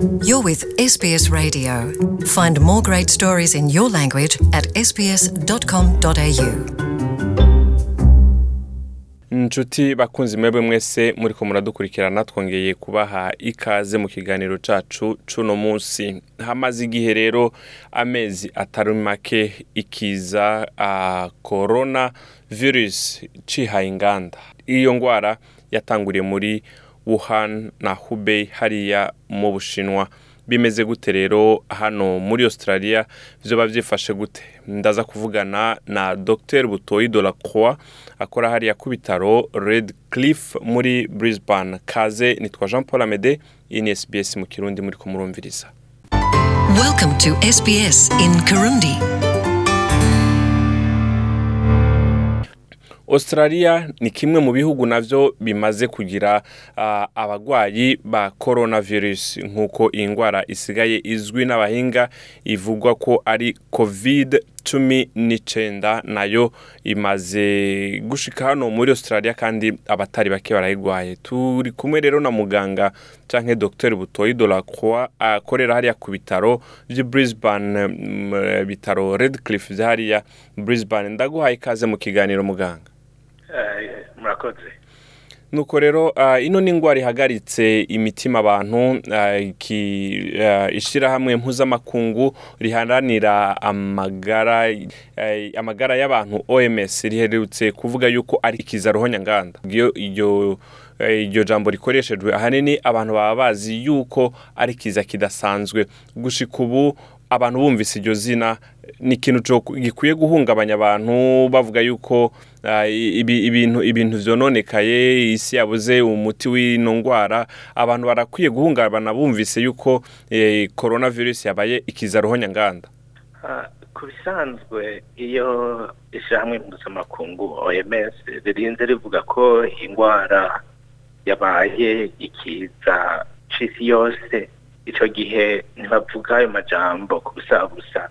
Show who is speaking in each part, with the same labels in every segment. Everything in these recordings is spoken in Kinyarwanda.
Speaker 1: You're with SBS Radio. Find more great stories in your language at sbs.com.au.
Speaker 2: inshuti bakunzi mwebwe mwese muriko muradukurikirana twongeye kubaha ikaze mu kiganiro cacu cuno munsi hamaze igihe rero amezi atari make ikiza uh, corona virus cihaye inganda iyo ngwara yatanguriye muri Wuhan na Hubei hariya mu Bushinwa. Bimeze gute rero hano muri Australia? Vyoba vyifashe gute? Ndaza kuvugana na Dr Butoyi Delacroix akora hariya ku bitaro Red Cliff muri Brisbane. Kaze nitwa Jean Paul Amede iyi SBS mu Kirundi muri kumurumviriza
Speaker 1: Welcome to SBS in Kirundi.
Speaker 2: Australia ni kimwe mu bihugu navyo bimaze kugira uh, abagwayi ba coronavirus. Nk'uko iyi ngwara isigaye izwi n'abahinga ivugwa ko ari covid cumi n'icenda na yo imaze gushika hano muri Australia kandi abatari bake barayigwaye turi kumwe rero na muganga canke Dr Butoyi Delacroix akorera hariya ku bitaro vy'i Brisbane bitaro Redcliffe vya hariya Brisbane. Ndaguhaye ikaze mu kiganiro muganga.
Speaker 3: Murakoze.
Speaker 2: Nuko rero uh, ino ni ihagaritse imitima abantu iki uh, ishirahamwe mpuzamakungu riharanira amagara y'abantu OMS riherutse kuvuga yuko ari ikiza ruhonyanganda iryo eh, jambo rikoreshejwe ahanini abantu baba bazi yuko ari kiza kidasanzwe. Gushika ubu abantu bumvise iryo zina ni ikintu gikwiye guhungabanya abantu bavuga yuko ah, ibi- ibintu ibintu vyononekaye isi yabuze umuti w'ino ngwara abantu barakwiye guhungabana bumvise yuko eh, coronavirus yabaye ikiza ruhonyanganda
Speaker 3: Ah, ku bisanzwe iyo ishyirahamwe mpuzamakungu oms ririnze rivuga ko indwara yabaye ikiza c'isi yose ico gihe ntibavuga ayo majambo ku busabusa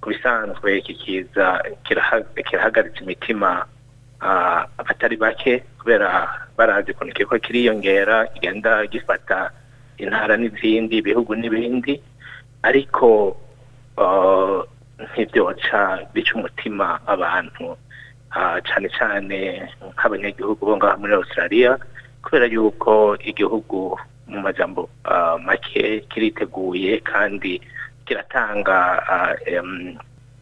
Speaker 3: ku bisanzwe iki kiza kiraha- kirahagaritse imitima abatari bake kubera barazi ukuntu kiriko kiriyongera kigenda gifata intara n'izindi ibihugu n'ibindi. Ariko ntibyoca bica umutima abantu cane cane nk'abanyagihugu bo ngaha muri australia kubera yuko igihugu mu majambo uh, make kiriteguye kandi kiratanga uh,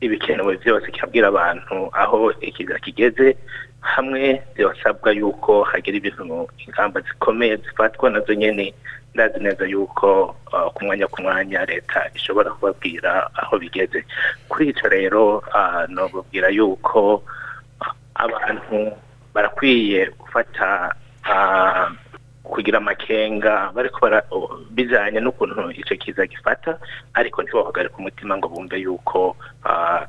Speaker 3: ibikenewe byose kirabwira abantu aho ikiza kigeze hamwe byasabwa yuko hagira ibintu ingamba zikomeye zifatwa na zo nyene ndazi neza yuko uh, ku mwanya ku mwanya leta ishobora kubabwira aho bigeze. Kuri ico rero nobabwira yuko abantu barakwiye gufata kugira amakenga bariko bijanye n'ukuntu ico kiza gifata ariko ntibohagarika umutima ngo bumve yuko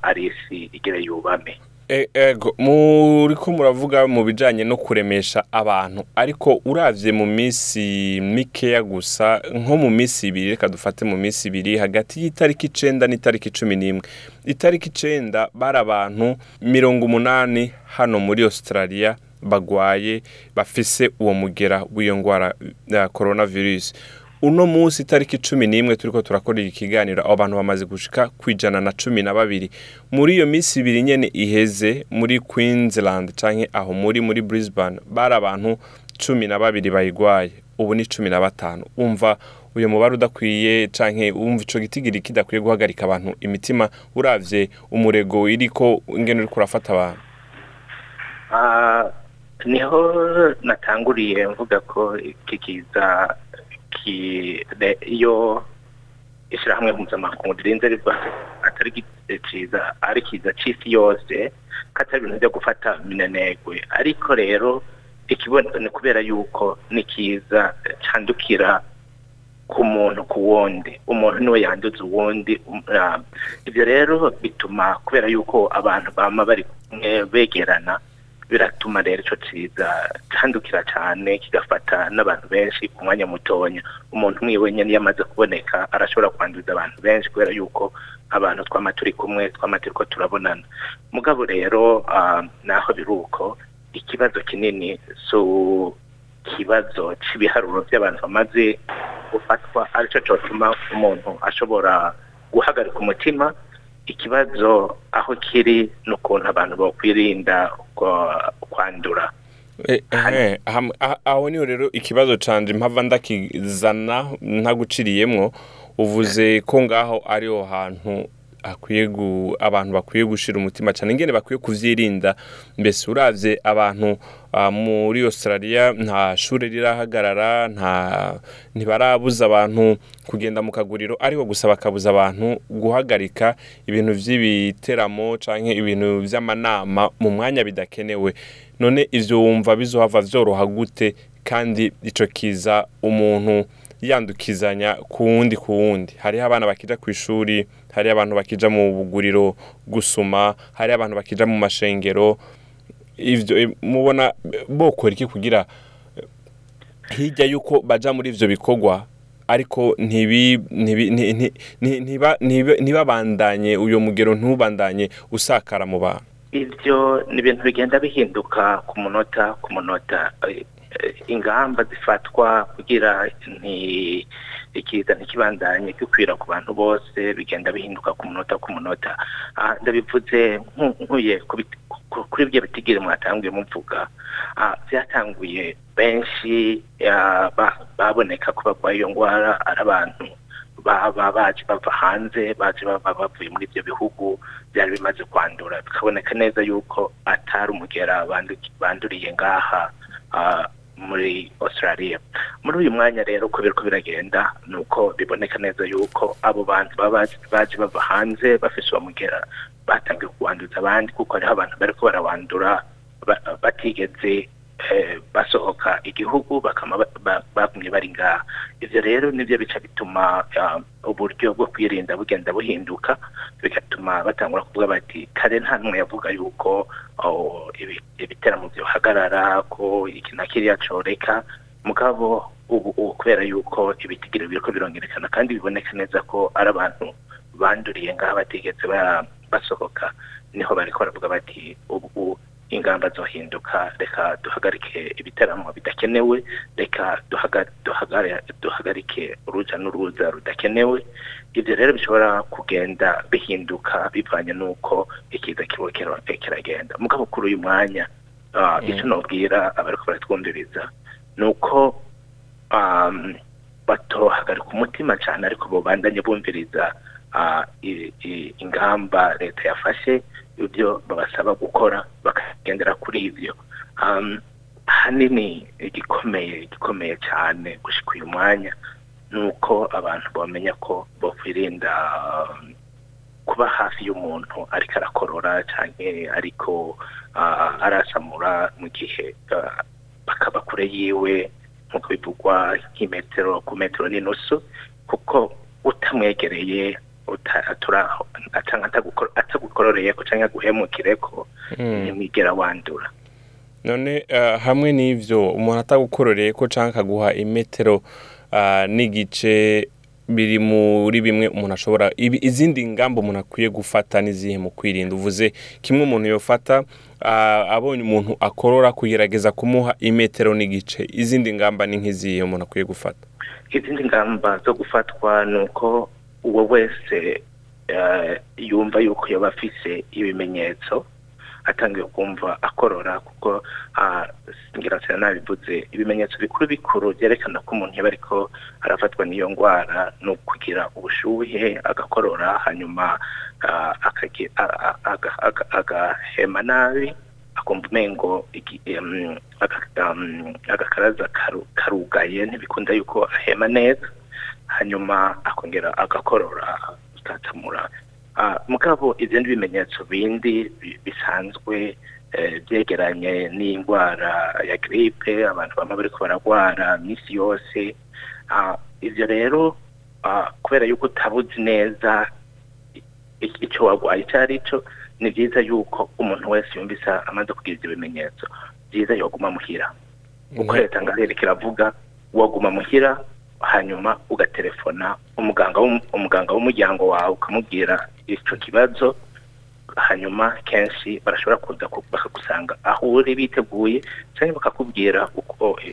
Speaker 3: ari isi igire yubame.
Speaker 2: E- ego muriko muravuga mu bijanye no kuremesha abantu ariko uravye mu minsi mikeya gusa nko mu minsi ibiri reka dufate mu minsi ibiri hagati y'itariki icenda n'itariki cumi n'imwe. Itariki icenda bari abantu mirongo umunani hano muri australia bagwaye bafise uwo mugera w'iyo ngwara ya coronavirus. Uno munsi itariki cumi n'imwe turiko turakorera ikiganiro abo bantu bamaze gushika kwijana na cumi na babiri. Muri iyo minsi ibiri nyene iheze muri queensland canke aho muri muri brisbane bari abantu cumi na babiri bayigwaye. Ubu ni cumi na batanu. Umva uyu mubare udakwiye canke wumva ico gitigiri kidakwiye guhagarika abantu imitima uravye umurego iriko ingene uriko urafata abantu.
Speaker 3: Ah, ni ho natanguriye mvuga ko iki kiza iyo ishyirahamwe mpuzamakungu ririnze rivuga atari ki- kiza ari kiza c'isi yose ko atari ibintu byo gufata minenegwe ariko rero ikiboneka ni kubera yuko ni kiza candukira ku muntu ku wundi. Umuntu ni we yanduza uwundi um- ibyo rero bituma kubera yuko abantu bama bari kumwe begerana biratuma rero ico ciza candukira cane kigafata n'abantu benshi ku mwanya mutonya. Umuntu umwe wenyene iyo amaze kuboneka arashobora kwanduza abantu benshi kubera yuko abantu twama turi kumwe twama turiko turabonana. Mugabo rero ah, naho biri uko ikibazo kinini so kibazo cy'ibiharuro by'abantu bamaze gufatwa ari cyo cyatuma umuntu ashobora guhagarika umutima ikibazo aho kiri ni ukuntu abantu bakwirinda kwa- kwandura.
Speaker 2: Eh, eh, ah- aho ni ho rero ikibazo canje mpava ndakizana ntaguciriyemwo uvuze ko ngaho ariho hantu abantu bakwiye gushira umutima cyane ingene bakwiye kuvyirinda. Mbese uravye abantu ah, muri Australia nta shure rirahagarara nta ntibarabuza abantu kugenda mu kaguriro ariko gusa bakabuza abantu guhagarika ibintu vy'ibiteramo canke ibintu vy'amanama mu mwanya bidakenewe. None ivyo wumva bizohava vyoroha gute kandi ico kiza umuntu yandukizanya ku wundi ku wundi. Hariho abana bakija ku ishuri hariho abantu bakija mu buguriro gusuma hariho abantu bakija mu mashengero. Ivyo eh, mubona bokora iki kugira eh, hirya yuko baja muri ivyo bikorwa ariko ntibabandanye uyo mugero ntubandanye usakara mu bantu.
Speaker 3: Ibyo ni ibintu bigenda bihinduka ku munota ku munota eh, ingamba zifatwa kugira ikiza ntikibandanye gikwira ku bantu bose bigenda bihinduka ku munota ku munota. Ah, ndabivuze nku- nkuye kuri ibyo bitigiri mwatanguye muvuga. Ah, byatanguye benshi ah, ba- baboneka ko barwaye iyo ndwara ari abantu baba baje bava hanze baje bava bavuye muri ibyo bihugu byari bimaze kwandura. Bikaboneka neza yuko atari umugera bandu- banduriye ngaha. Ah, muri australia. Muri uyu mwanya rero uko biriko biragenda ni uko biboneka neza yuko abo bantu baba baje- bava hanze bafise uwo mugera. Batangiye kuwanduza abandi kuko hariho abantu bariko barawandura ba- batigeze basohoka igihugu bagumye bari ngaha. Ivyo rero nivyo bica bituma ah, uburyo bwo kwirinda bugenda buhinduka bigatuma batangura kuvuga bati kare nta n'umwe yavuga yuko oh, ibi- ibiteramo byohagarara ko iki na kiriya coreka. Mugabo ubu kubera yuko ibitigiro biriko birongerekana kandi biboneka neza ko ari abantu banduriye ngaha batigeze ba- basohoka. Niho bariko baravuga bati ubu ingamba zohinduka reka duhagarike ibiteramo bidakenewe reka duhagarike uruja n'uruza rudakenewe. Ibyo rero bishobora kugenda bihinduka bivanye n'uko ikiza kiba kira- kiragenda. Mugabo kuri uyu mwanya ah, icyo nobwira abariko baratwumviriza ni uko batohagarika umutima cyane ariko bobandanye bumviriza ah, ingamba leta yafashe ibyo babasaba gukora bakagendera kuri ibyo. Um, ahanini igikomeye igikomeye cyane gushika uyu mwanya ni uko abantu bamenya ko bakwirinda um, kuba hafi y'umuntu ariko arakorora cyane ariko ah, arasamura mu gihe ah, bakaba kure yiwe nk'uko bivugwa nk'imetero ku metero n'inusu kuko utamwegereye uta- atura- ata- atagukor- atagukororeye ko cyangwa aguhemukire ko ntimwigera wandura.
Speaker 2: None eh, hamwe n'ivyo umuntu atagukororeye ko canke akaguha imetero ah, n'igice biri muri bimwe umuntu ashobora izindi ngamba umuntu akwiye gufata n'izihe mu kwirinda. Uvuze kimwe umuntu yofata ah, abonye umuntu akorora kugerageza kumuha imetero n'igice izindi ngamba ni nk'izihe umuntu akwiye gufata?
Speaker 3: Izindi ngamba zo gufatwa ni uko uwo wese eh, yumva yuko yaba afise ibimenyetso atangiye kumva akorora kuko ah, ngira cyane nabivuze ibimenyetso bikuru bikuru byerekana ko umuntu yaba ariko arafatwa n'iyo ndwara ni ukugira ubushuhe agakorora hanyuma ah, agahema nabi akumva umengo um, agakaraza karu- karugaye ntibikunda yuko ahema neza. Hanyuma akongera agakorora atatamura Ah, mugabo izindi bimenyetso bindi bi- bisanzwe eh, byegeranye n'indwara ya gripe abantu bama bariko baragwara minsi yose. Ah, ivyo rero ah, kubera yuko utabuzi neza icyo warwaye icyo ari cyo ni byiza yuko umuntu wese yumvise amaze kugira ibyo bimenyetso. Byiza yoguma muhira. Uko leta ngahere kiravuga waguma muhira hanyuma ugaterefona umuganga w'um- umuganga w'umuryango wawe ukamubwira icyo kibazo hanyuma kenshi barashobora kuza ku- bakagusanga aho uri biteguye cyangwa bakakubwira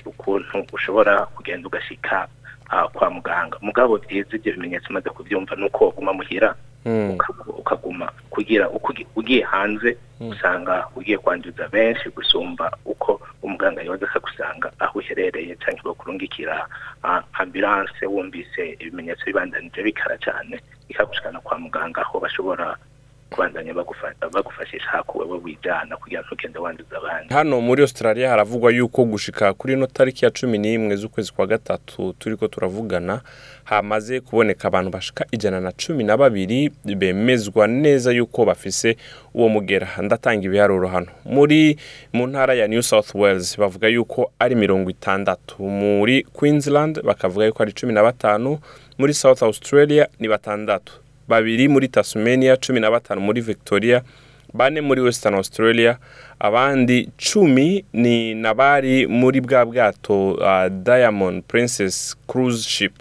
Speaker 3: ukuntu ushobora kugenda ugashika ah, kwa muganga. Mugabo byiza ibyo bimenyetso umaze kubyumva ni uko waguma muhira ukaguma kugira ugiye hanze usanga ugiye kwanduza benshi gusumba uko umuganga yoza akagusanga aho uherereye cyangwa bakurungikira ah, ambulance wumvise ibimenyetso bibandanije bikara cyane bikagushikana kwa muganga aho bashobora kubandanya bagufa- bagufashisha hako wewe wijana kugira ngo ntugende wanduza abandi.
Speaker 2: Hano muri australia haravugwa yuko gushika kuri ino tariki ya cumi n'imwe z'ukwezi kwa gatatu turiko turavugana hamaze kuboneka abantu bashika ijana na cumi na babiri bemezwa neza yuko bafise uwo mugera. Ndatanga ibiharuro hano. Muri mu ntara ya new south wales bavuga yuko ari mirongo itandatu. Muri queensland bakavuga yuko ari cumi na batanu. Muri south australia ni batandatu. Babiri muri tasmania cumi na batanu muri victoria bane muri western australia abandi cumi ni nabari muri bwa bwato uh, diamond princess cruise ship.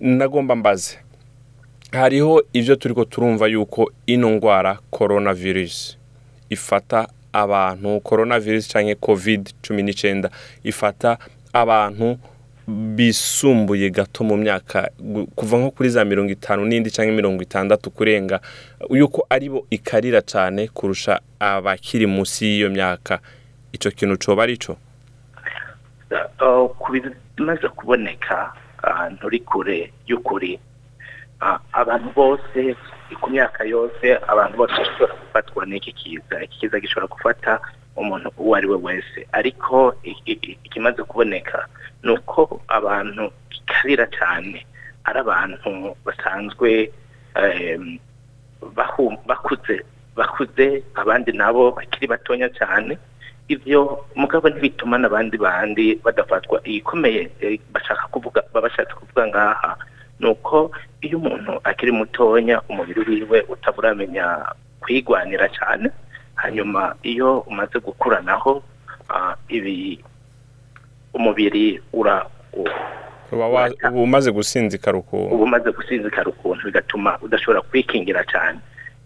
Speaker 2: Nagomba mbaze hariho ibyo turiko turumva yuko ino ndwara coronavirus ifata abantu coronavirus canke covid cumi n'icyenda ifata abantu bisumbuye gato mu myaka kuva nko kuri za mirongo itanu n'indi cyangwa mirongo itandatu kurenga yuko ari bo ikarira cyane kurusha abakiri munsi y'iyo myaka. Icyo kintu coba ari cyo
Speaker 3: ku bimaze kuboneka ahantu uri kure y'ukuri. Abantu bose ku myaka yose abantu bose bashobora gufatwa n'iki kiza. Iki kiza gishobora gufata umuntu uwo ari we wese. Ariko ikimaze kuboneka ni uko abantu gikarira cyane ari abantu basanzwe bakuze bakuze abandi nabo bakiri batonya cyane. Ibyo mugabo ntibituma n'abandi bandi badafatwa. Igikomeye eh, bashaka kuvuga baba bashatse kuvuga ngaha ni uko iyo umuntu akiri mutonya umubiri wiwe utaburamenya kwigwanira cyane hanyuma iyo umaze gukura naho ah, ibi umubiri ura
Speaker 2: uba umaze gusinzikara ukuntu
Speaker 3: uba umaze gusinzikara ukuntu bigatuma udashobora kwikingira cyane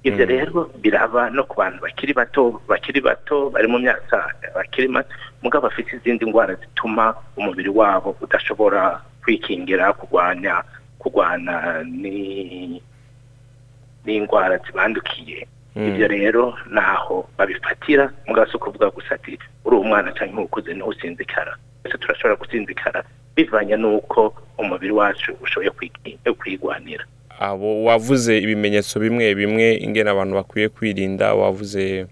Speaker 3: ibyo rero biraba no ku bantu bakiri bato bakiri bato bari mu myaka bakiri mato mugabo bafite izindi ndwara zituma umubiri wabo udashobora kwikingira kurwanya kurwana ni n'indwara zibandukiye. Ibyo rero naho babifatira mugabo si ukuvuga gusa ati uri umwana cyangwa ukuze ni ho usinzikara twese turashobora gusinzikara bivanye n'uko umubiri wacu ushoboye kwigi- kwigwanira.
Speaker 2: Abo wavuze ibimenyetso bimwe bimwe ingene abantu bakwiye kwirinda wavuze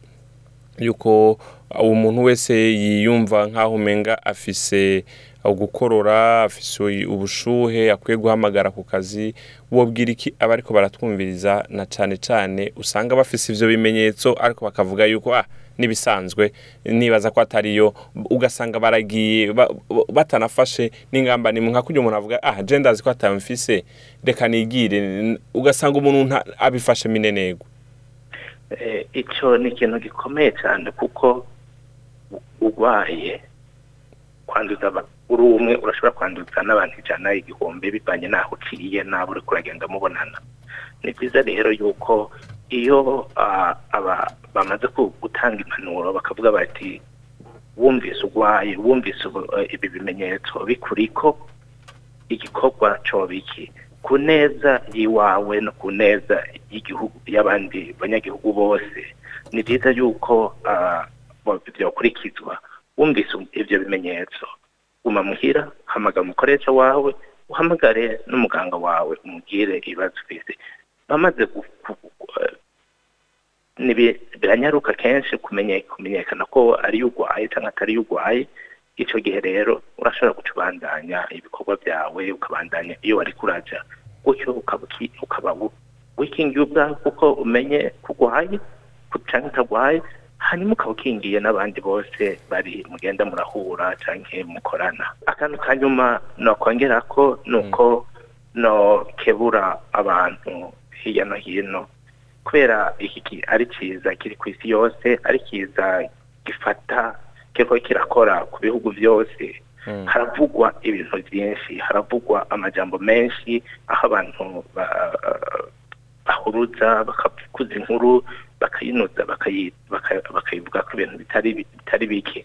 Speaker 2: yuko umuntu wese yiyumva nk'aho umenga afise gukorora afise ubushuhe akwiye guhamagara ku kazi wobwira iki abariko baratwumviriza? Na cane cane usanga bafise ivyo bimenyetso ariko bakavuga yuko ah nibisanzwe nibaza ko atariyo ugasanga baragiye ba- ba- batanafashe n'ingamba nimwe nka kurya umuntu avuga ah je ndazi ko atamfise reka nigire. Ugasanga umuntu abifashe minenego
Speaker 3: Eh, icyo ni ikintu gikomeye cyane kuko urwaye kwanduza uri umwe urashobora kwanduza n'abantu ijana igihumbi bivanye n'aho uciye n'abo uri kuragenda mubonana. Ni byiza rero yuko iyo bamaze gutanga impanuro bakavuga bati wumvise urwaye wumvise eh, ibi bimenyetso bikuriko igikorwa coba iki ku neza y'iwawe no ku neza y'igihugu y'abandi banyagihugu bose ni byiza yuko byokurikizwa wumvise ibyo bimenyetso. Guma muhira hamagara umukoresha wawe uhamagare n'umuganga wawe umubwire ibibazo ufite bamaze biranyaruka kenshi kumenye kumenyekana ko ari urwaye cyangwa atari urwaye icyo gihe rero urashobora guca ubandanya ibikorwa byawe ukabandanya iyo wari kuraja. Gutyo ukaba wikingiye ubwawe kuko umenye ko urwaye cyangwa utagwaye hanyuma ukaba ukingiye n'abandi bose bari mugenda murahura cyangwa mukorana. Akantu ka nyuma nokongera ko ni uko no kebura abantu hirya no hino. Kubera iki ki- ari cyiza kiri ku isi yose ari cyiza gifata kiriko kirakora ku bihugu byose. Haravugwa ibintu byinshi haravugwa amajambo menshi aho abantu ba- bahuruza bakavuza inkuru bakayinuza bakayi- baka- bakayivuga ko ibintu bitari bi- bitari bike.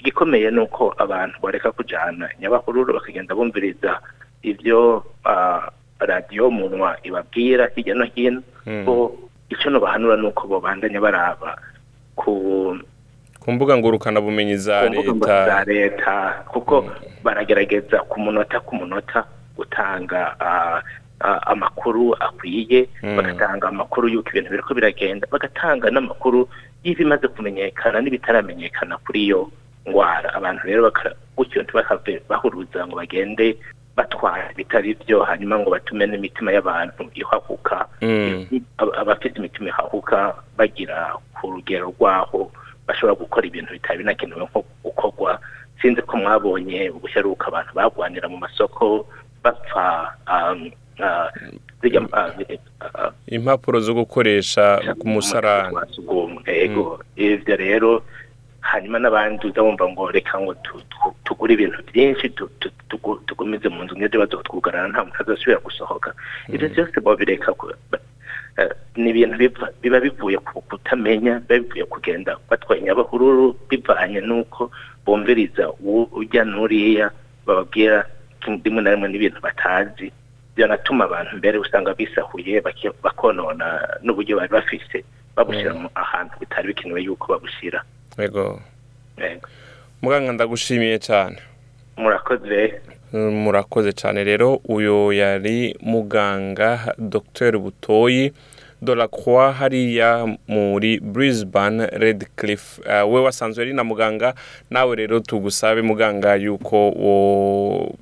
Speaker 3: Igikomeye ni uko abantu bareka kujyana nyabahururu bakagenda bumviriza ibyo ah, radiyo munwa ibabwira hirya no hino
Speaker 2: Mm.
Speaker 3: ko icyo nubahanura ni uko babandanya baraba ku
Speaker 2: ku mbuga
Speaker 3: ku mbuga za
Speaker 2: leta
Speaker 3: kuko baragerageza ku munota ku munota gutanga amakuru akwiye
Speaker 2: Mm.
Speaker 3: bagatanga amakuru y'uko ibintu biriko biragenda bagatanga n'amakuru y'ibimaze kumenyekana n'ibitaramenyekana kuri iyo ngwara. Abantu rero gutyo ntibahave bahuruza ngo bagende batwara ibitari byo hanyuma ngo batume n'imitima y'abantu ihahuka.
Speaker 2: Mm.
Speaker 3: Ab- abafite imitima ihahuka bagira ku rugero rwaho bashobora gukora ibintu bitari binakenewe nko gukorwa. Sinzi ko mwabonye ubuheruka abantu bagwanira mu masoko bapfa um, ah, zirya ah, ah,
Speaker 2: impapuro zo gukoresha ku musarani.
Speaker 3: Yego ivyo rero hanyuma n'abandi uza wumva ngo reka ngo tu- tu- tugure ibintu byinshi tu- tu- tugu- tugumize mu nzu nk'ejo bazotwugarana nta muntu azosubira gusohoka. Ivyo vyose bobireka ku- ba- eh, ni ibintu biba bivuye ku kutamenya biba bivuye kugenda batwaye nyabahururu bivanye n'uko bumviriza ujya n'uriya bababwira rimwe na rimwe n'ibintu batazi. Byanatuma abantu mbere usanga bisahuye bakonona n'uburyo bari bafise babushyira mu ahantu bitari bikenewe yuko babushyira
Speaker 2: yego muganga ndagushimiye cyane.
Speaker 3: Murakoze.
Speaker 2: Murakoze cyane. Rero uyu yari muganga dr butoyi Croix hariya muri Brisbane Redcliffe uh, we wasanzwe ari na muganga nawe rero tugusabe muganga yuko wo,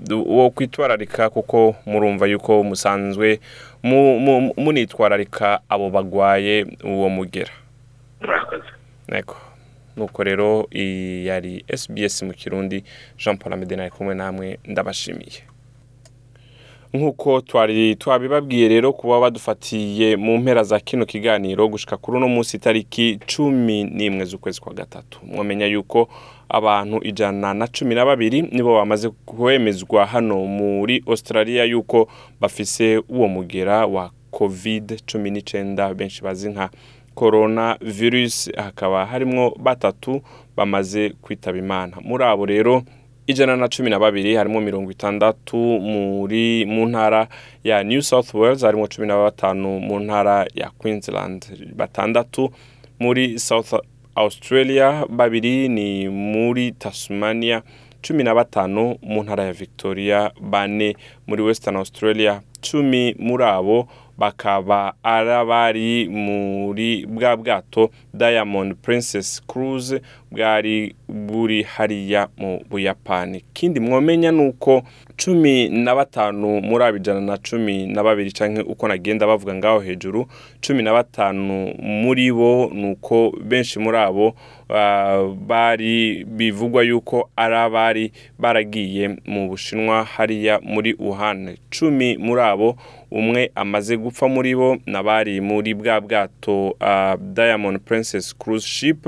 Speaker 2: kwitwararika kuko murumva yuko musanzwe mu- mu- munitwararika abo bagwaye uwo mugera. Nuko rero yari SBS mu Kirundi Jean Paul Amede ari kumwe namwe ndabashimiye. Nkuko twari twabibabwiye rero kuba badufatiye mu mpera za kino kiganiro gushika kuri uno munsi tariki cumi n'imwe z'ukwezi kwa gatatu mwamenya yuko abantu ijana na cumi na babiri nibo bamaze kwemezwa hano muri Australia yuko bafise uwo mugera wa covid cumi n'icyenda benshi bazi nka corona virus hakaba harimwo batatu bamaze kwitaba imana. Muri abo rero ijana na cumi na babiri harimo mirongo itandatu muri mu ntara ya new south wales harimo cumi na batanu mu ntara ya queensland. Batandatu muri south australia babiri ni muri tasmania cumi na batanu mu ntara ya victoria bane muri western australia cumi muri abo bakaba ari abari muri bwa bwato diamond princess cruise bwari buri hariya mu buyapani. Kindi mwomenya ni uko cumi na batanu muri abo ijana na cumi na babiri canke uko nagenda bavuga ngaho hejuru cumi na batanu muri bo ni uko benshi muri abo ah, bari bivugwa yuko ari abari baragiye mu bushinwa hariya muri Wuhan. Cumi muri abo umwe amaze gupfa muri bo n'abari muri bwa bwato uh, Diamond Princess Cruise Ship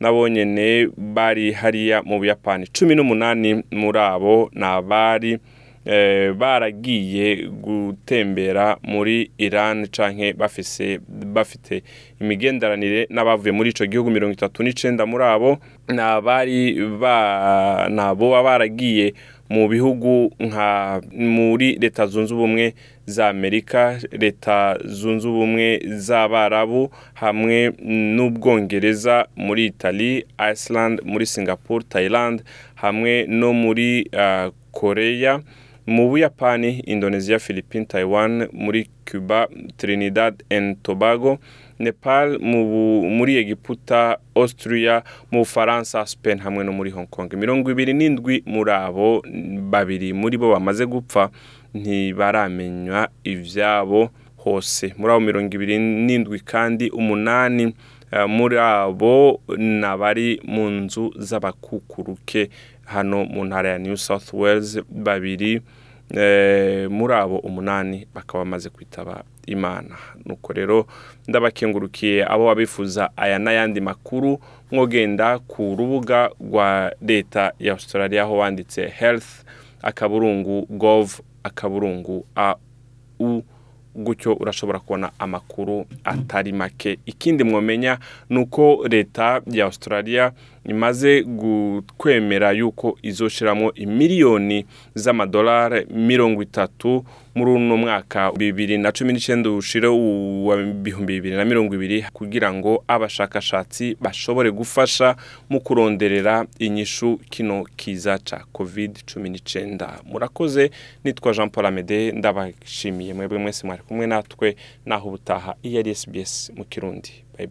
Speaker 2: nabo nyene bari hariya mu Buyapani. Cumi n'umunani muri abo ni abari eh, baragiye gutembera muri Iran canke bafise bafite imigenderanire n'abavuye muri ico gihugu mirongo itatu n'icenda muri abo ni abari ba nabo baba baragiye mu bihugu nka muri leta zunze ubumwe za amerika leta zunze ubumwe z'abarabu hamwe n'ubwongereza muri itali iceland muri singapore thailand hamwe no muri uh, korea mu buyapani indonesia philippines taiwan muri cuba trinidad and tobago nepal muri egiputa austria mu bufaransa spain hamwe no muri hong kong. Mirongo ibiri n'indwi muri abo babiri muri bo bamaze gupfa. Ntibaramenywa ivyabo hose. Muri abo mirongo ibiri n'indwi kandi umunani eh, muri abo nabari mu nzu z'abakukuruke hano mu ntara ya new south wales babiri eh, muri abo umunani bakaba bamaze kwitaba imana. Nuko rero ndabakengurukiye abo babifuza aya n'ayandi makuru mwogenda ku rubuga rwa leta ya australia aho wanditse health akaburungu gov akaburungu a u gutyo urashobora kubona amakuru atari make. Ikindi mwomenya ni uko leta ya australia imaze kwemera yuko izoshyiramo imiliyoni z'amadolari mirongo itatu muri uno mwaka bibiri na cumi n'icyenda ushire wa bihumbi bibiri na mirongo ibiri kugira ngo abashakashatsi bashobore gufasha mu kuronderera inyishu kino kiza ca covid cumi n'icyenda murakoze nitwa jean paul amede ndabashimiye. Mwebwe mwese mwari kumwe natwe naho ubutaha. Iyo ari sbs mu kirundi. Bye.